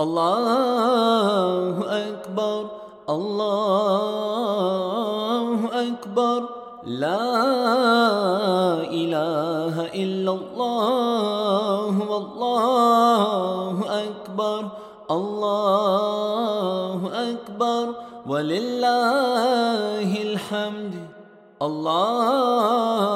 الله أكبر الله أكبر لا إله إلا الله والله أكبر الله أكبر ولله الحمد الله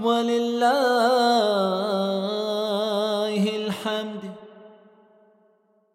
ولله الحمد.